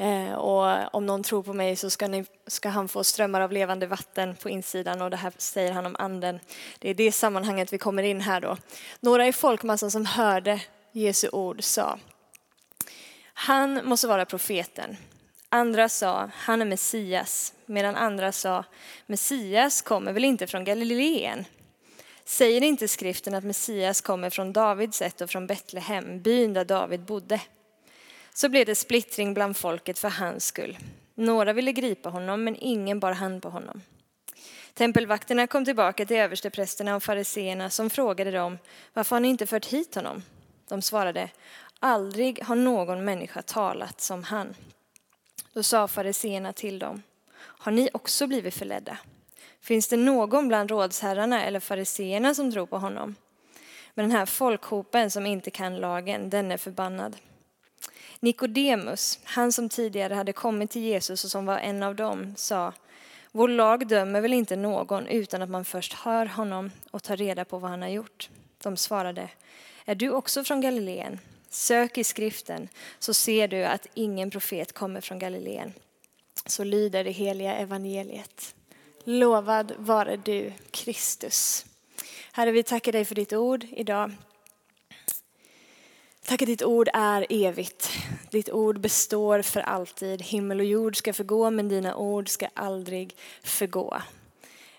Eh, och om någon tror på mig så ska, ni, ska han få strömmar av levande vatten på insidan och det här säger han om anden. Det är det sammanhanget vi kommer in här då. Några i folkmassan som hörde Jesu ord sa, han måste vara profeten. Andra sa, han är Messias, medan andra sa, Messias kommer väl inte från Galileen? Säger inte skriften att Messias kommer från Davids ett och från Betlehem, byn där David bodde? Så blev det splittring bland folket för hans skull. Några ville gripa honom, men ingen bar hand på honom. Tempelvakterna kom tillbaka till översteprästerna och fariseerna som frågade dem, varför har ni inte fört hit honom? De svarade, aldrig har någon människa talat som han. Då sa fariseerna till dem, har ni också blivit förledda? Finns det någon bland rådsherrarna eller fariseerna som tror på honom? Men den här folkhopen som inte kan lagen, den är förbannad. Nikodemus, han som tidigare hade kommit till Jesus och som var en av dem, sa Vår lag dömer väl inte någon utan att man först hör honom och tar reda på vad han har gjort. De svarade Är du också från Galileen? Sök i skriften så ser du att ingen profet kommer från Galileen. Så lyder det heliga evangeliet. Lovad vare du, Kristus. Herre, vi tackar dig för ditt ord idag. Tack att ditt ord är evigt. Ditt ord består för alltid. Himmel och jord ska förgå, men dina ord ska aldrig förgå.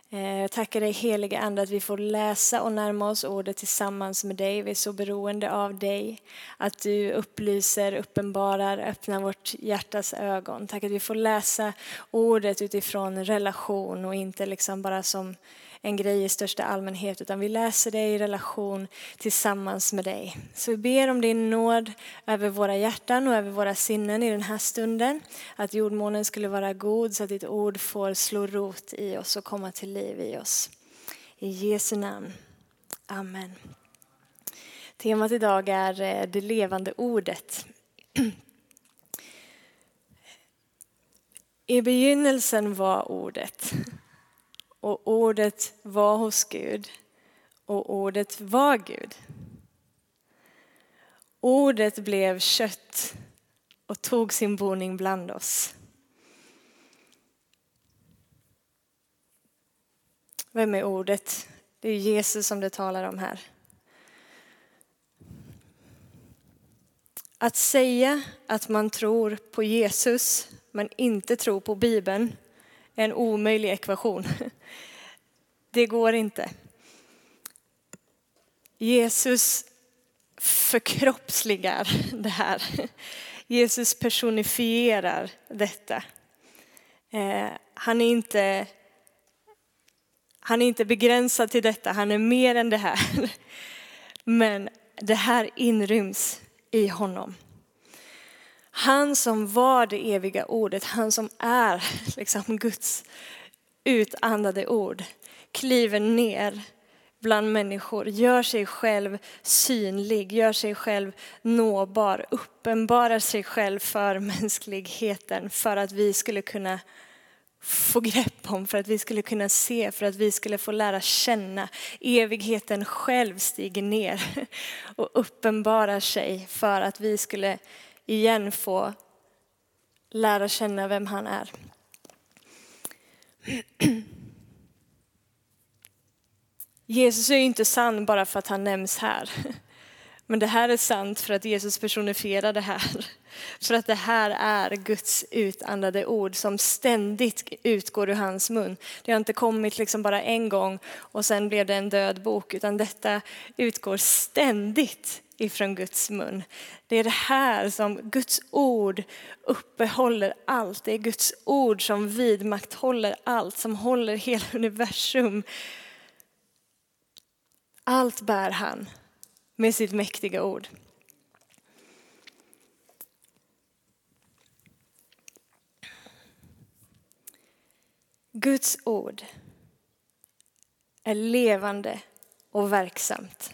Eh, Jag tackar dig heliga Ande att vi får läsa och närma oss ordet tillsammans med dig. Vi är så beroende av dig. Att du upplyser, uppenbarar, öppnar vårt hjärtas ögon. Tack att vi får läsa ordet utifrån relation och inte liksom bara som en grej i största allmänhet, utan vi läser det i relation tillsammans med dig. Så vi ber om din nåd över våra hjärtan och över våra sinnen i den här stunden. Att jordmånen skulle vara god så att ditt ord får slå rot i oss och komma till liv i oss. I Jesu namn. Amen. Temat idag är eh, det levande ordet. I begynnelsen var ordet och ordet var hos Gud och ordet var Gud. Ordet blev kött och tog sin boning bland oss. Vem är ordet? Det är Jesus som det talar om här. Att säga att man tror på Jesus men inte tror på Bibeln är en omöjlig ekvation. Det går inte. Jesus förkroppsligar det här. Jesus personifierar detta. Eh, han är inte han är inte begränsad till detta, han är mer än det här. Men det här inryms i honom. Han som var det eviga ordet, han som är liksom Guds utandade ord, kliver ner bland människor, gör sig själv synlig, gör sig själv nåbar, uppenbarar sig själv för mänskligheten för att vi skulle kunna få grepp om, för att vi skulle kunna se, för att vi skulle få lära känna. Evigheten själv stiger ner och uppenbarar sig för att vi skulle igen få lära känna vem han är. Jesus är inte sann bara för att han nämns här. Men det här är sant för att Jesus personifierar det här. För att det här är Guds utandade ord som ständigt utgår ur hans mun. Det har inte kommit liksom bara en gång och sen blev det en död bok, utan detta utgår ständigt ifrån Guds mun. Det är det här som Guds ord uppehåller allt. Det är Guds ord som vidmakthåller allt, som håller hela universum. Allt bär han med sitt mäktiga ord. Guds ord är levande och verksamt.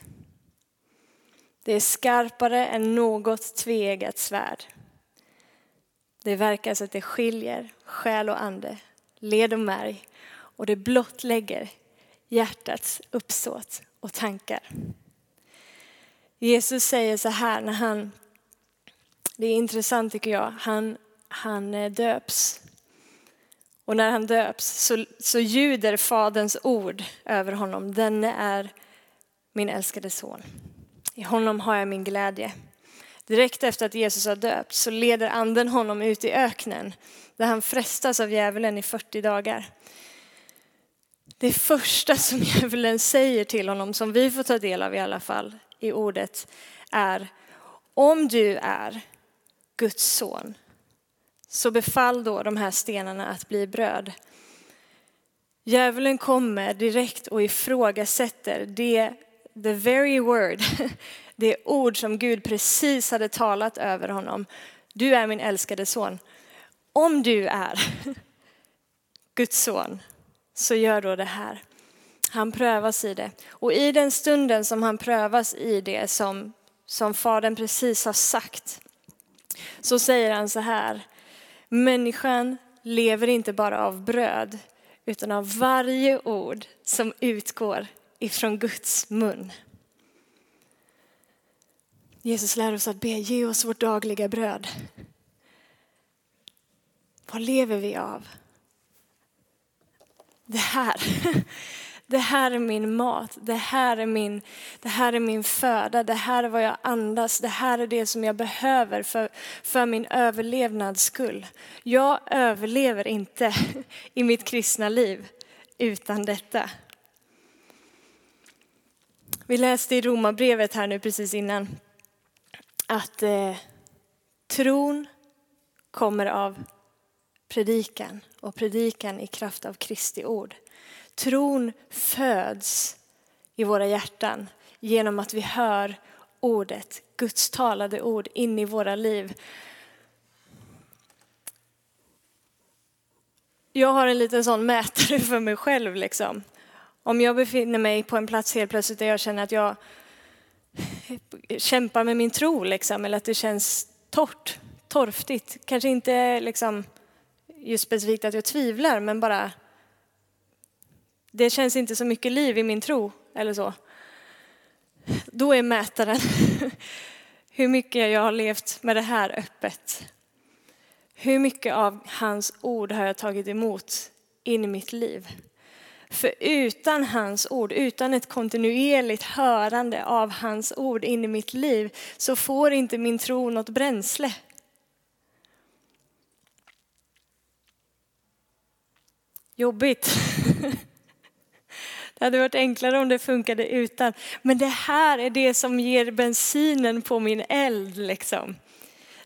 Det är skarpare än något tveeggat svärd. Det verkar så att det skiljer själ och ande, led och märg och det blottlägger hjärtats uppsåt och tankar. Jesus säger så här när han, det är intressant tycker jag, han, han eh, döps. Och när han döps så, så ljuder Faderns ord över honom. Denne är min älskade son. I honom har jag min glädje. Direkt efter att Jesus har döpts så leder anden honom ut i öknen där han frestas av djävulen i 40 dagar. Det första som djävulen säger till honom, som vi får ta del av i alla fall i ordet, är om du är Guds son, så befall då de här stenarna att bli bröd. Djävulen kommer direkt och ifrågasätter det, the very word, det ord som Gud precis hade talat över honom. Du är min älskade son. Om du är Guds son, så gör då det här. Han prövas i det. Och i den stunden som han prövas i det som, som Fadern precis har sagt, så säger han så här. Människan lever inte bara av bröd, utan av varje ord som utgår ifrån Guds mun. Jesus lär oss att be, ge oss vårt dagliga bröd. Vad lever vi av? Det här. Det här är min mat, det här är min, det här är min föda, det här är vad jag andas, det här är det som jag behöver för, för min överlevnads skull. Jag överlever inte i mitt kristna liv utan detta. Vi läste i Romarbrevet här nu precis innan att eh, tron kommer av predikan och predikan i kraft av Kristi ord. Tron föds i våra hjärtan genom att vi hör ordet, Guds talade ord in i våra liv. Jag har en liten sån mätare för mig själv. Liksom. Om jag befinner mig på en plats helt plötsligt där jag känner att jag kämpar med min tro, liksom, eller att det känns torrt, torftigt. Kanske inte liksom, just specifikt att jag tvivlar, men bara det känns inte så mycket liv i min tro eller så. Då är mätaren hur mycket jag har levt med det här öppet. Hur mycket av hans ord har jag tagit emot in i mitt liv? För utan hans ord, utan ett kontinuerligt hörande av hans ord in i mitt liv så får inte min tro något bränsle. Jobbigt. Det hade varit enklare om det funkade utan. Men det här är det som ger bensinen på min eld liksom.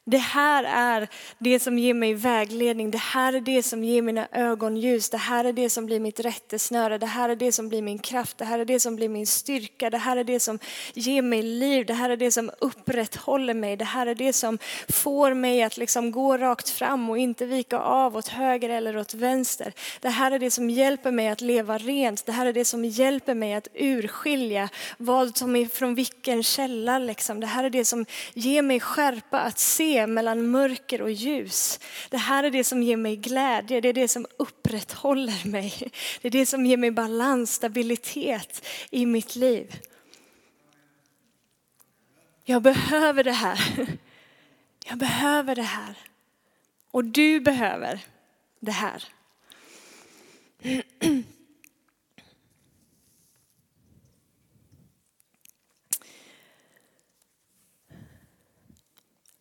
Det här är det som ger mig vägledning. Det här är det som ger mina ögon ljus. Det här är det som blir mitt rättesnöre. Det här är det som blir min kraft. Det här är det som blir min styrka. Det här är det som ger mig liv. Det här är det som upprätthåller mig. Det här är det som får mig att liksom gå rakt fram och inte vika av åt höger eller åt vänster. Det här är det som hjälper mig att leva rent. Det här är det som hjälper mig att urskilja vad som är från vilken källa. Liksom. Det här är det som ger mig skärpa att se mellan mörker och ljus. Det här är det som ger mig glädje, det är det som upprätthåller mig. Det är det som ger mig balans, stabilitet i mitt liv. Jag behöver det här. Jag behöver det här. Och du behöver det här.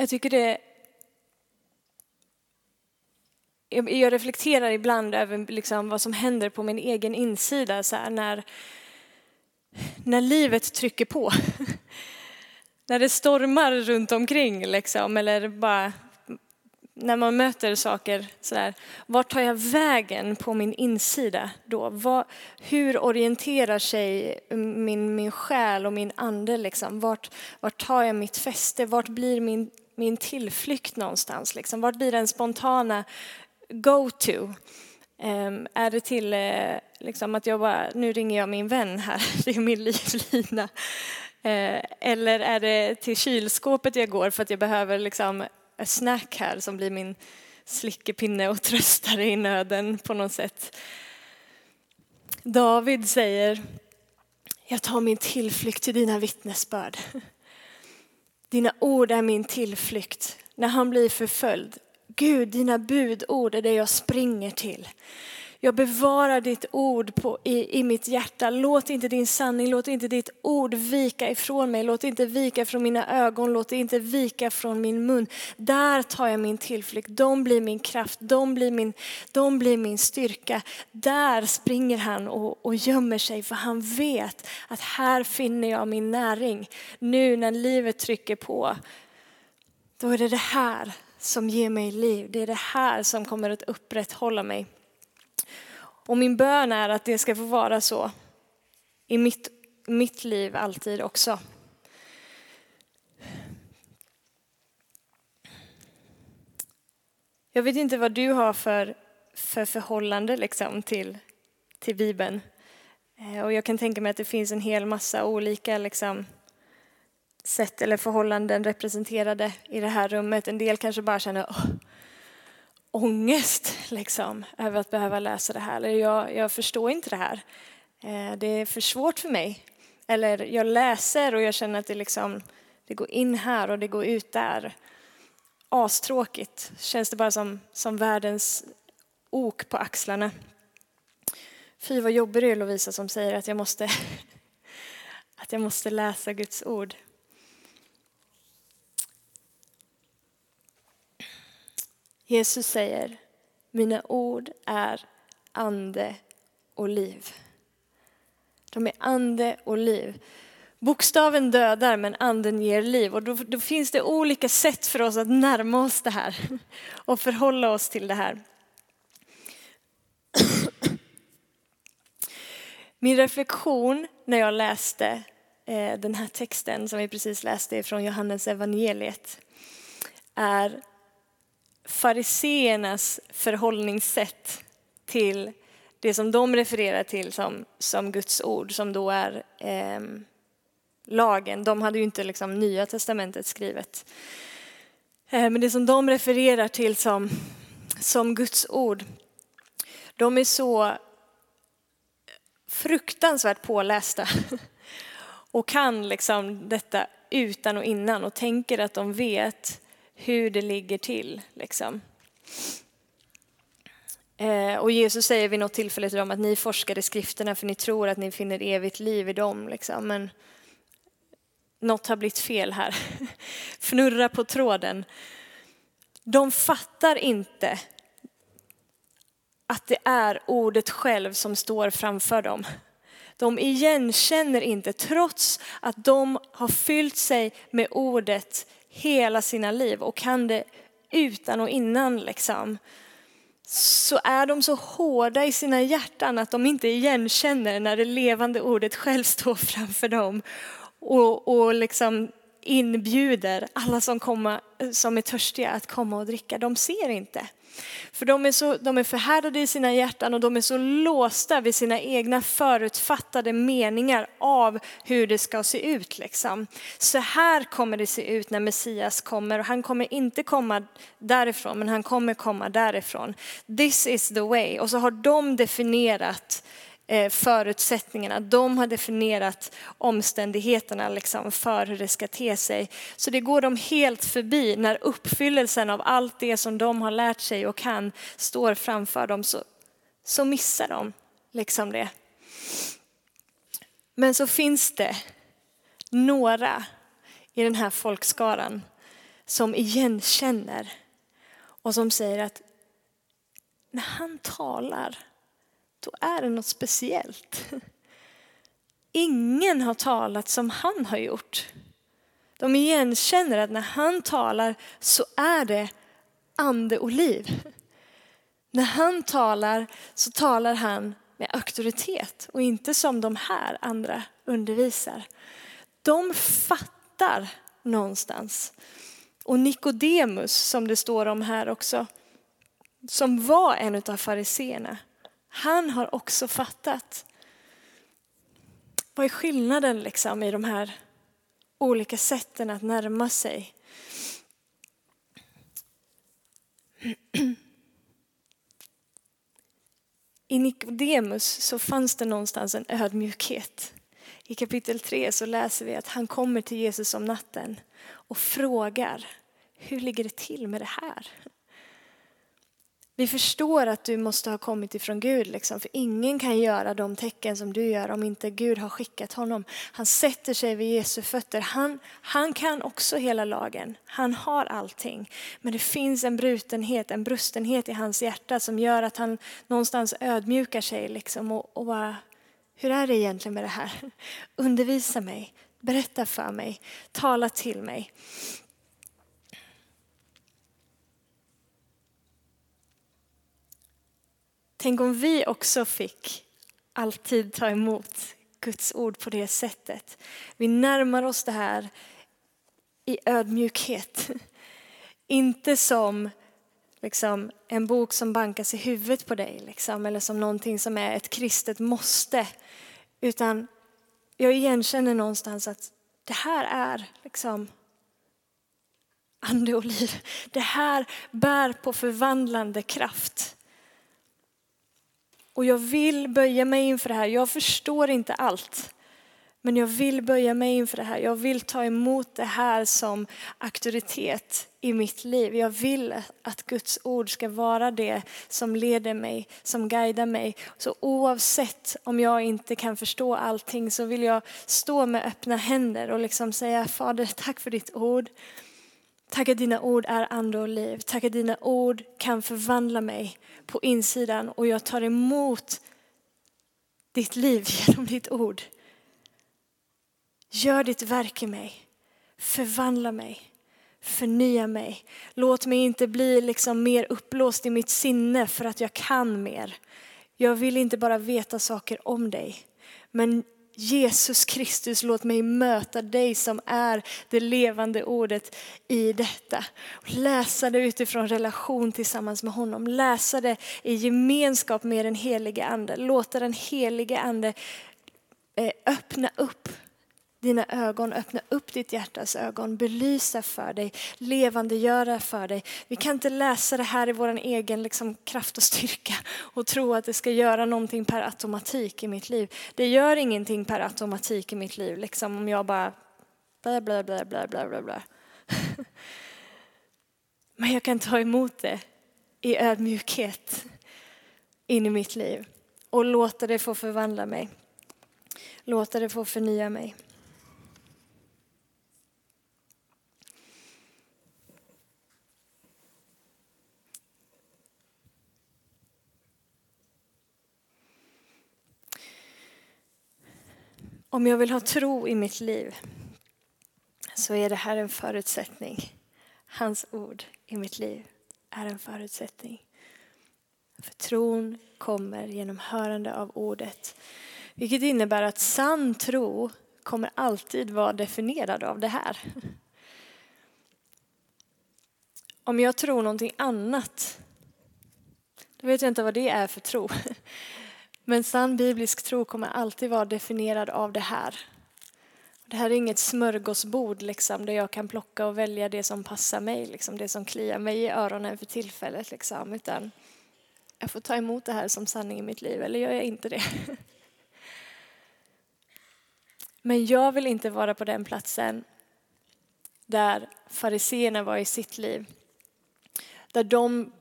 Jag tycker det... Jag reflekterar ibland över liksom vad som händer på min egen insida så här, när, när livet trycker på. när det stormar runt omkring liksom, eller bara när man möter saker sådär, vart tar jag vägen på min insida då? Var, hur orienterar sig min, min själ och min ande liksom? Vart, vart tar jag mitt fäste? Vart blir min min tillflykt någonstans? Liksom? Vart blir den spontana go-to? Um, är det till uh, liksom att jag bara, nu ringer jag min vän här, det är min livlina. Uh, eller är det till kylskåpet jag går för att jag behöver liksom en snack här som blir min slickepinne och tröstare i nöden på något sätt. David säger, jag tar min tillflykt till dina vittnesbörd. Dina ord är min tillflykt. När han blir förföljd Gud, dina budord är det jag springer till. Jag bevarar ditt ord på, i, i mitt hjärta. Låt inte din sanning, låt inte ditt ord vika ifrån mig. Låt inte vika från mina ögon, låt inte vika från min mun. Där tar jag min tillflykt. De blir min kraft, de blir min, de blir min styrka. Där springer han och, och gömmer sig för han vet att här finner jag min näring. Nu när livet trycker på, då är det det här som ger mig liv. Det är det här som kommer att upprätthålla mig. Och min bön är att det ska få vara så i mitt, mitt liv alltid också. Jag vet inte vad du har för, för förhållande liksom till, till Bibeln. Eh, och jag kan tänka mig att det finns en hel massa olika liksom, sätt eller förhållanden representerade i det här rummet. En del kanske bara känner oh, ångest liksom, över att behöva läsa det här. Eller jag, jag förstår inte det här. Eh, det är för svårt för mig. Eller jag läser och jag känner att det, liksom, det går in här och det går ut där. Astråkigt. Känns det bara som, som världens ok på axlarna. Fy vad jobbig du är Lovisa som säger att jag måste, att jag måste läsa Guds ord. Jesus säger, mina ord är ande och liv. De är ande och liv. Bokstaven dödar men anden ger liv och då, då, finns det olika sätt för oss att närma oss det här och förhålla oss till det här. Min reflektion när jag läste eh, den här texten som vi precis läste från Johannes evangeliet är fariseernas förhållningssätt till det som de refererar till som, som Guds ord, som då är eh, lagen. De hade ju inte liksom Nya testamentet skrivet. Eh, men det som de refererar till som, som Guds ord, de är så fruktansvärt pålästa och kan liksom detta utan och innan och tänker att de vet hur det ligger till. Liksom. Eh, och Jesus säger vid något tillfälle till dem att ni forskar i skrifterna för ni tror att ni finner evigt liv i dem. Liksom. Men något har blivit fel här. Fnurra på tråden. De fattar inte att det är ordet själv som står framför dem. De igenkänner inte, trots att de har fyllt sig med ordet hela sina liv och kan det utan och innan liksom, så är de så hårda i sina hjärtan att de inte igenkänner när det levande ordet själv står framför dem. Och, och liksom inbjuder alla som, komma, som är törstiga att komma och dricka. De ser inte. För de är, så, de är förhärdade i sina hjärtan och de är så låsta vid sina egna förutfattade meningar av hur det ska se ut. Liksom. Så här kommer det se ut när Messias kommer och han kommer inte komma därifrån men han kommer komma därifrån. This is the way. Och så har de definierat Eh, Eh, förutsättningarna. De har definierat omständigheterna liksom för hur det ska te sig. Så det går de helt förbi när uppfyllelsen av allt det som de har lärt sig och kan står framför dem så, så missar de liksom det. Men så finns det några i den här folkskaran som igenkänner och som säger att när han talar då är det något speciellt. Ingen har talat som han har gjort. De igenkänner att när han talar så är det ande och liv. När han talar så talar han med auktoritet och inte som de här andra undervisar. De fattar någonstans. Och Nikodemus, som det står om här också, som var en av fariseerna, han har också fattat. Vad är skillnaden liksom i de här olika sätten att närma sig? I Nikodemus så fanns det någonstans en ödmjukhet. I kapitel 3 så läser vi att han kommer till Jesus om natten och frågar, hur ligger det till med det här? Vi förstår att du måste ha kommit ifrån Gud, liksom, för ingen kan göra de tecken som du gör om inte Gud har skickat honom. Han sätter sig vid Jesu fötter. Han, han kan också hela lagen. Han har allting. Men det finns en brutenhet, en brustenhet i hans hjärta som gör att han någonstans ödmjukar sig liksom, och, och bara, hur är det egentligen med det här? Undervisa mig, berätta för mig, tala till mig. Tänk om vi också fick alltid ta emot Guds ord på det sättet. Vi närmar oss det här i ödmjukhet. Inte som liksom, en bok som bankas i huvudet på dig liksom, eller som någonting som är ett kristet måste. Utan jag igenkänner någonstans att det här är liksom ande och liv. Det här bär på förvandlande kraft. Och jag vill böja mig inför det här. Jag förstår inte allt. Men jag vill böja mig inför det här. Jag vill ta emot det här som auktoritet i mitt liv. Jag vill att Guds ord ska vara det som leder mig, som guidar mig. Så oavsett om jag inte kan förstå allting så vill jag stå med öppna händer och liksom säga Fader, tack för ditt ord. Tack att dina ord är ande och liv. Tack att dina ord kan förvandla mig på insidan och jag tar emot ditt liv genom ditt ord. Gör ditt verk i mig. Förvandla mig. Förnya mig. Låt mig inte bli liksom mer uppblåst i mitt sinne för att jag kan mer. Jag vill inte bara veta saker om dig. Men Jesus Kristus, låt mig möta dig som är det levande ordet i detta. Läsa det utifrån relation tillsammans med honom. Läsa det i gemenskap med den helige ande. Låta den helige ande eh, öppna upp dina ögon, öppna upp ditt hjärtas ögon, belysa för dig, levandegöra för dig. Vi kan inte läsa det här i vår egen liksom, kraft och styrka och tro att det ska göra någonting per automatik i mitt liv. Det gör ingenting per automatik i mitt liv, liksom om jag bara bla bla bla bla bla bla bla. Men jag kan ta emot det i ödmjukhet in i mitt liv och låta det få förvandla mig. Låta det få förnya mig. Om jag vill ha tro i mitt liv så är det här en förutsättning. Hans ord i mitt liv är en förutsättning. För tron kommer genom hörande av ordet. Vilket innebär att sann tro kommer alltid vara definierad av det här. Om jag tror någonting annat, då vet jag inte vad det är för tro. Men sann biblisk tro kommer alltid vara definierad av det här. Det här är inget smörgåsbord liksom, där jag kan plocka och välja det som passar mig, liksom, det som kliar mig i öronen för tillfället. Liksom, utan jag får ta emot det här som sanning i mitt liv, eller gör jag inte det? Men jag vill inte vara på den platsen där fariseerna var i sitt liv. Där de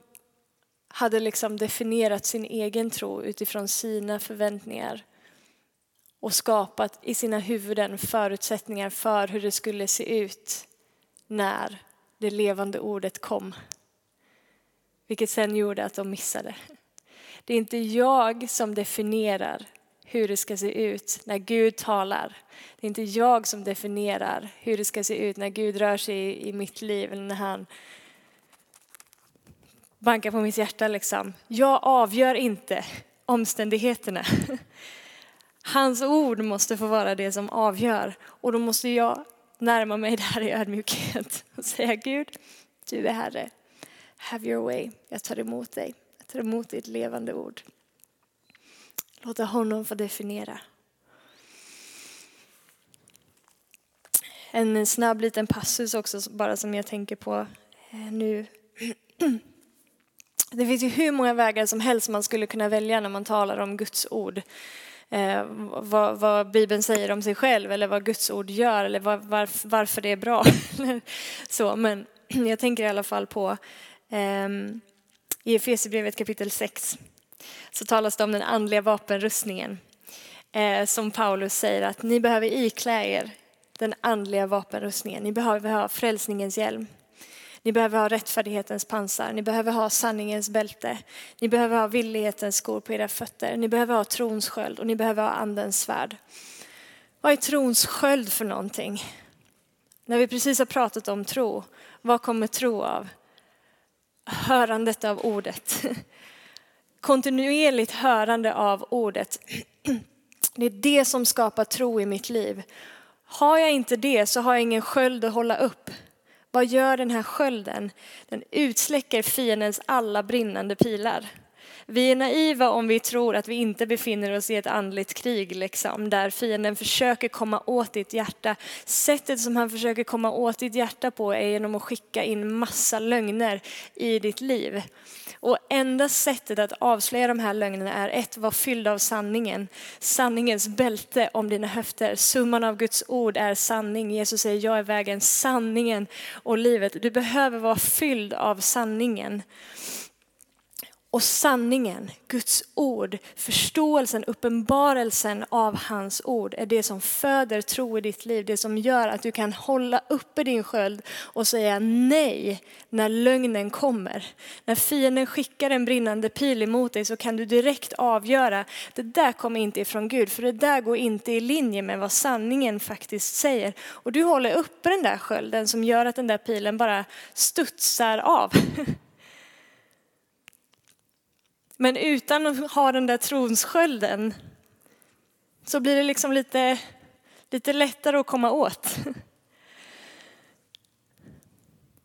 hade liksom definierat sin egen tro utifrån sina förväntningar och skapat i sina huvuden förutsättningar för hur det skulle se ut när det levande ordet kom. Vilket sen gjorde att de missade. Det är inte jag som definierar hur det ska se ut när Gud talar. Det är inte jag som definierar hur det ska se ut när Gud rör sig i mitt liv eller när han bankar på mitt hjärta liksom. Jag avgör inte omständigheterna. Hans ord måste få vara det som avgör och då måste jag närma mig där i ödmjukhet och säga Gud, du är Herre. Have your way. Jag tar emot dig. Jag tar emot ditt levande ord. Låta honom få definiera. En snabb liten passus också bara som jag tänker på eh, nu. Det finns ju hur många vägar som helst man skulle kunna välja när man talar om Guds ord. Eh, vad, vad, Bibeln säger om sig själv eller vad Guds ord gör eller var, var, varför det är bra. Så, men jag tänker i alla fall på eh, I Efesierbrevet kapitel 6 så talas det om den andliga vapenrustningen. Eh, som Paulus säger att ni behöver iklä er den andliga vapenrustningen. Ni behöver ha frälsningens hjälm. Ni behöver ha rättfärdighetens pansar, ni behöver ha sanningens bälte, ni behöver ha villighetens skor på era fötter, ni behöver ha trons sköld och ni behöver ha andens svärd. Vad är trons sköld för någonting? När vi precis har pratat om tro, vad kommer tro av? Hörandet av ordet. Kontinuerligt hörande av ordet. Det är det som skapar tro i mitt liv. Har jag inte det så har jag ingen sköld att hålla upp. Vad gör den här skölden? Den utsläcker fiendens alla brinnande pilar. Vi är naiva om vi tror att vi inte befinner oss i ett andligt krig liksom, där fienden försöker komma åt ditt hjärta. Sättet som han försöker komma åt ditt hjärta på är genom att skicka in massa lögner i ditt liv. Och enda sättet att avslöja de här lögnerna är ett, var fylld av sanningen. Sanningens bälte om dina höfter. Summan av Guds ord är sanning. Jesus säger, jag är vägen, sanningen och livet. Du behöver vara fylld av sanningen. Och sanningen, Guds ord, förståelsen, uppenbarelsen av hans ord är det som föder tro i ditt liv. Det som gör att du kan hålla uppe din sköld och säga nej när lögnen kommer. När fienden skickar en brinnande pil emot dig så kan du direkt avgöra, det där kommer inte ifrån Gud, för det där går inte i linje med vad sanningen faktiskt säger. Och du håller uppe den där skölden som gör att den där pilen bara studsar av. Men utan att ha den där tronskölden så blir det liksom lite, lite lättare att komma åt.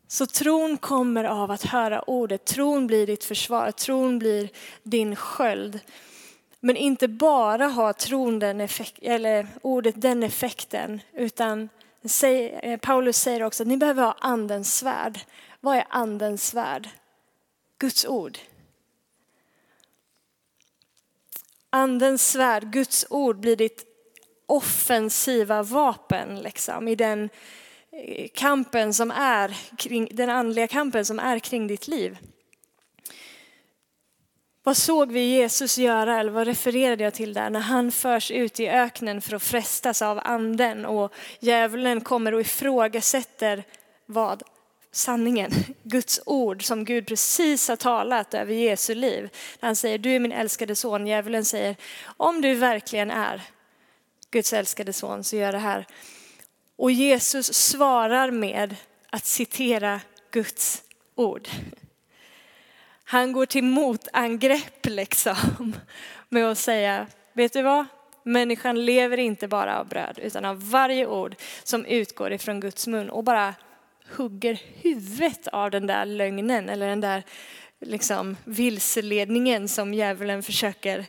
Så tron kommer av att höra ordet. Tron blir ditt försvar, tron blir din sköld. Men inte bara har tron den effekt, eller ordet den effekten, utan eh, Paulus säger också att ni behöver ha andens svärd. Vad är andens svärd? Guds ord. Andens svärd, Guds ord, blir ditt offensiva vapen liksom, i den eh, kampen som är kring, den andliga kampen som är kring ditt liv. Vad såg vi Jesus göra, eller vad refererade jag till där, när han förs ut i öknen för att frestas av anden och djävulen kommer och ifrågasätter vad? Sanningen, Guds ord som Gud precis har talat över Jesu liv. Han säger, du är min älskade son. Djävulen säger, om du verkligen är Guds älskade son så gör det här. Och Jesus svarar med att citera Guds ord. Han går till motangrepp liksom med att säga, vet du vad? Människan lever inte bara av bröd utan av varje ord som utgår ifrån Guds mun och bara hugger huvudet av den där lögnen eller den där liksom vilseledningen som djävulen försöker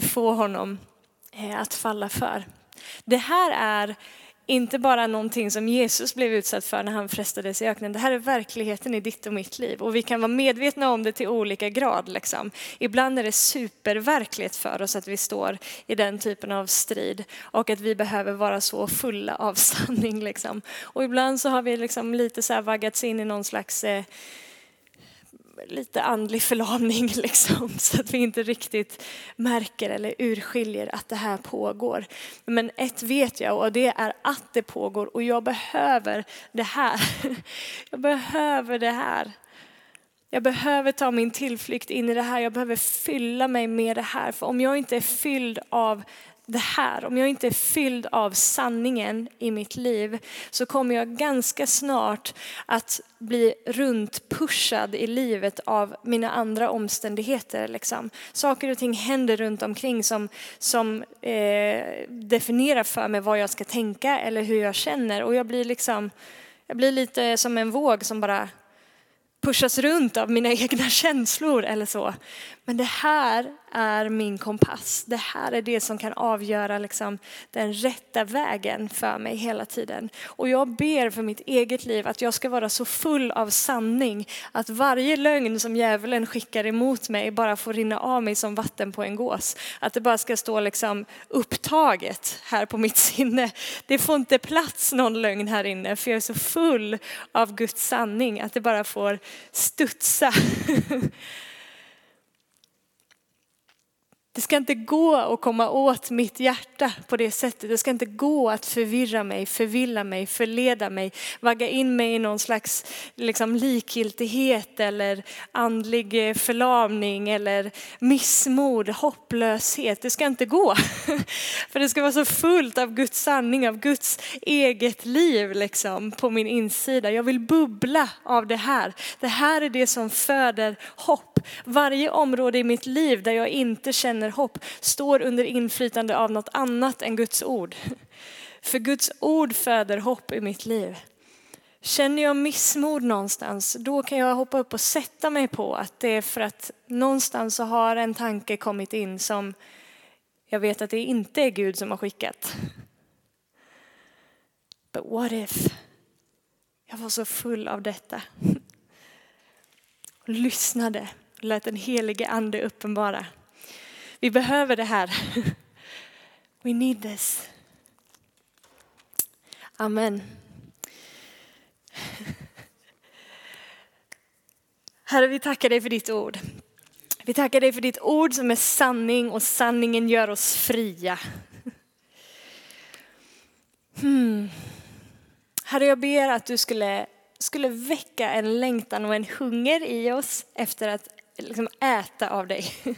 få honom eh, att falla för. Det här är inte bara någonting som Jesus blev utsatt för när han frestades i öknen. Det här är verkligheten i ditt och mitt liv och vi kan vara medvetna om det till olika grad. Liksom. Ibland är det superverkligt för oss att vi står i den typen av strid och att vi behöver vara så fulla av sanning. Liksom. Och ibland så har vi liksom lite så här vaggats in i någon slags eh, lite andlig förlamning liksom, så att vi inte riktigt märker eller urskiljer att det här pågår. Men ett vet jag och det är att det pågår och jag behöver det här. Jag behöver det här. Jag behöver ta min tillflykt in i det här. Jag behöver fylla mig med det här. För om jag inte är fylld av det här, om jag inte är fylld av sanningen i mitt liv så kommer jag ganska snart att bli runtpushad i livet av mina andra omständigheter. Liksom. Saker och ting händer runt omkring som, som eh, definierar för mig vad jag ska tänka eller hur jag känner och jag blir liksom jag blir lite som en våg som bara pushas runt av mina egna känslor eller så. Men det här är min kompass. Det här är det som kan avgöra liksom den rätta vägen för mig hela tiden. Och jag ber för mitt eget liv att jag ska vara så full av sanning att varje lögn som djävulen skickar emot mig bara får rinna av mig som vatten på en gås. Att det bara ska stå liksom upptaget här på mitt sinne. Det får inte plats någon lögn här inne för jag är så full av Guds sanning att det bara får studsa Det ska inte gå att komma åt mitt hjärta på det sättet. Det ska inte gå att förvirra mig, förvilla mig, förleda mig, vagga in mig i någon slags liksom, likgiltighet eller andlig eh, förlamning eller missmod, hopplöshet. Det ska inte gå. För det ska vara så fullt av Guds sanning, av Guds eget liv liksom, på min insida. Jag vill bubbla av det här. Det här är det som föder hopp. Varje område i mitt liv där jag inte känner hopp står under inflytande av något annat än Guds ord. För Guds ord föder hopp i mitt liv. Känner jag missmod någonstans, då kan jag hoppa upp och sätta mig på att det är för att någonstans så har en tanke kommit in som jag vet att det inte är Gud som har skickat. But what if? Jag var så full av detta. Och lyssnade lät den helige ande uppenbara. Vi behöver det här. We need this. Amen. Herre, vi tackar dig för ditt ord. Vi tackar dig för ditt ord som är sanning och sanningen gör oss fria. Hmm. Herre, jag ber att du skulle, skulle väcka en längtan och en hunger i oss efter att liksom äta av dig.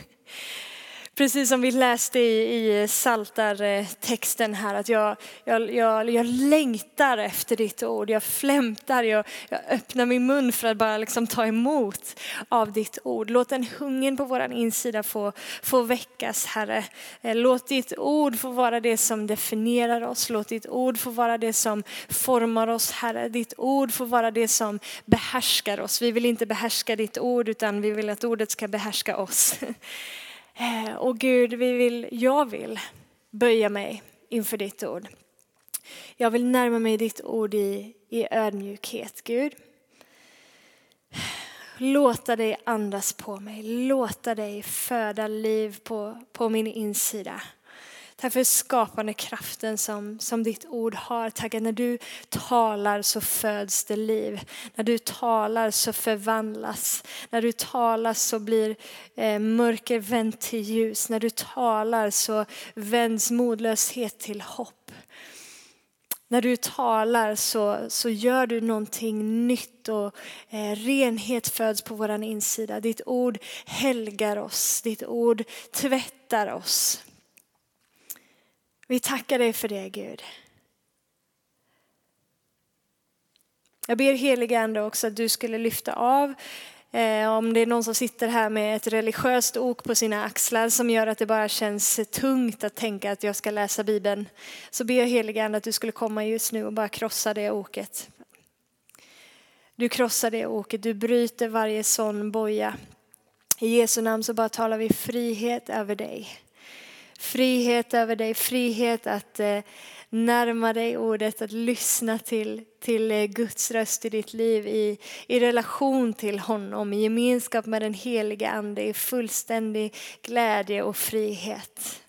Precis som vi läste i, i Saltar-texten här, att jag, jag, jag, jag längtar efter ditt ord. Jag flämtar, jag, jag öppnar min mun för att bara liksom ta emot av ditt ord. Låt den hungern på vår insida få, få väckas, Herre. Eh, låt ditt ord få vara det som definierar oss. Låt ditt ord få vara det som formar oss, Herre. Ditt ord får vara det som behärskar oss. Vi vill inte behärska ditt ord, utan vi vill att ordet ska behärska oss. Eh, och Gud, vi vill, jag vill böja mig inför ditt ord. Jag vill närma mig ditt ord i, i ödmjukhet, Gud. Låta dig andas på mig, låta dig föda liv på, på min insida. Tack för skapande kraften som, som ditt ord har. Tack att när du talar så föds det liv. När du talar så förvandlas. När du talar så blir eh, mörker vänt till ljus. När du talar så vänds modlöshet till hopp. När du talar så, så gör du någonting nytt och eh, renhet föds på våran insida. Ditt ord helgar oss, ditt ord tvättar oss. Vi tackar dig för det Gud. Jag ber heliga Ande också att du skulle lyfta av eh, om det är någon som sitter här med ett religiöst ok på sina axlar som gör att det bara känns tungt att tänka att jag ska läsa Bibeln. Så ber jag heliga Ande att du skulle komma just nu och bara krossa det oket. Du krossar det oket, du bryter varje sån boja. I Jesu namn så bara talar vi frihet över dig. Frihet över dig, frihet att eh, närma dig ordet, att lyssna till, till eh, Guds röst i ditt liv i, i relation till honom, i gemenskap med den heliga ande, i fullständig glädje och frihet.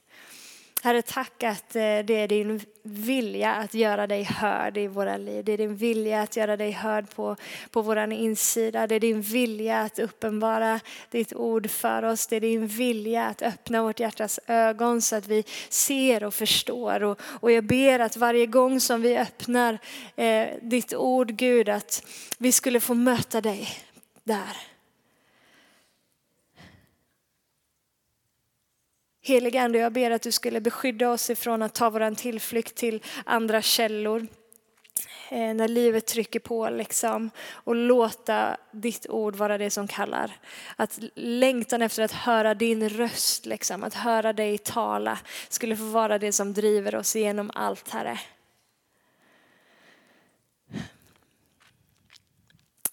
Herre, tack att eh, det är din vilja att göra dig hörd i våra liv. Det är din vilja att göra dig hörd på, på vår insida. Det är din vilja att uppenbara ditt ord för oss. Det är din vilja att öppna vårt hjärtas ögon så att vi ser och förstår. Och, och jag ber att varje gång som vi öppnar eh, ditt ord, Gud, att vi skulle få möta dig där. Helige Ande, jag ber att du skulle beskydda oss ifrån att ta vår tillflykt till andra källor. Eh, när livet trycker på liksom. Och låta ditt ord vara det som kallar. Att längtan efter att höra din röst, liksom, att höra dig tala, skulle få vara det som driver oss igenom allt, Herre.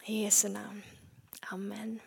I Jesu namn. Amen.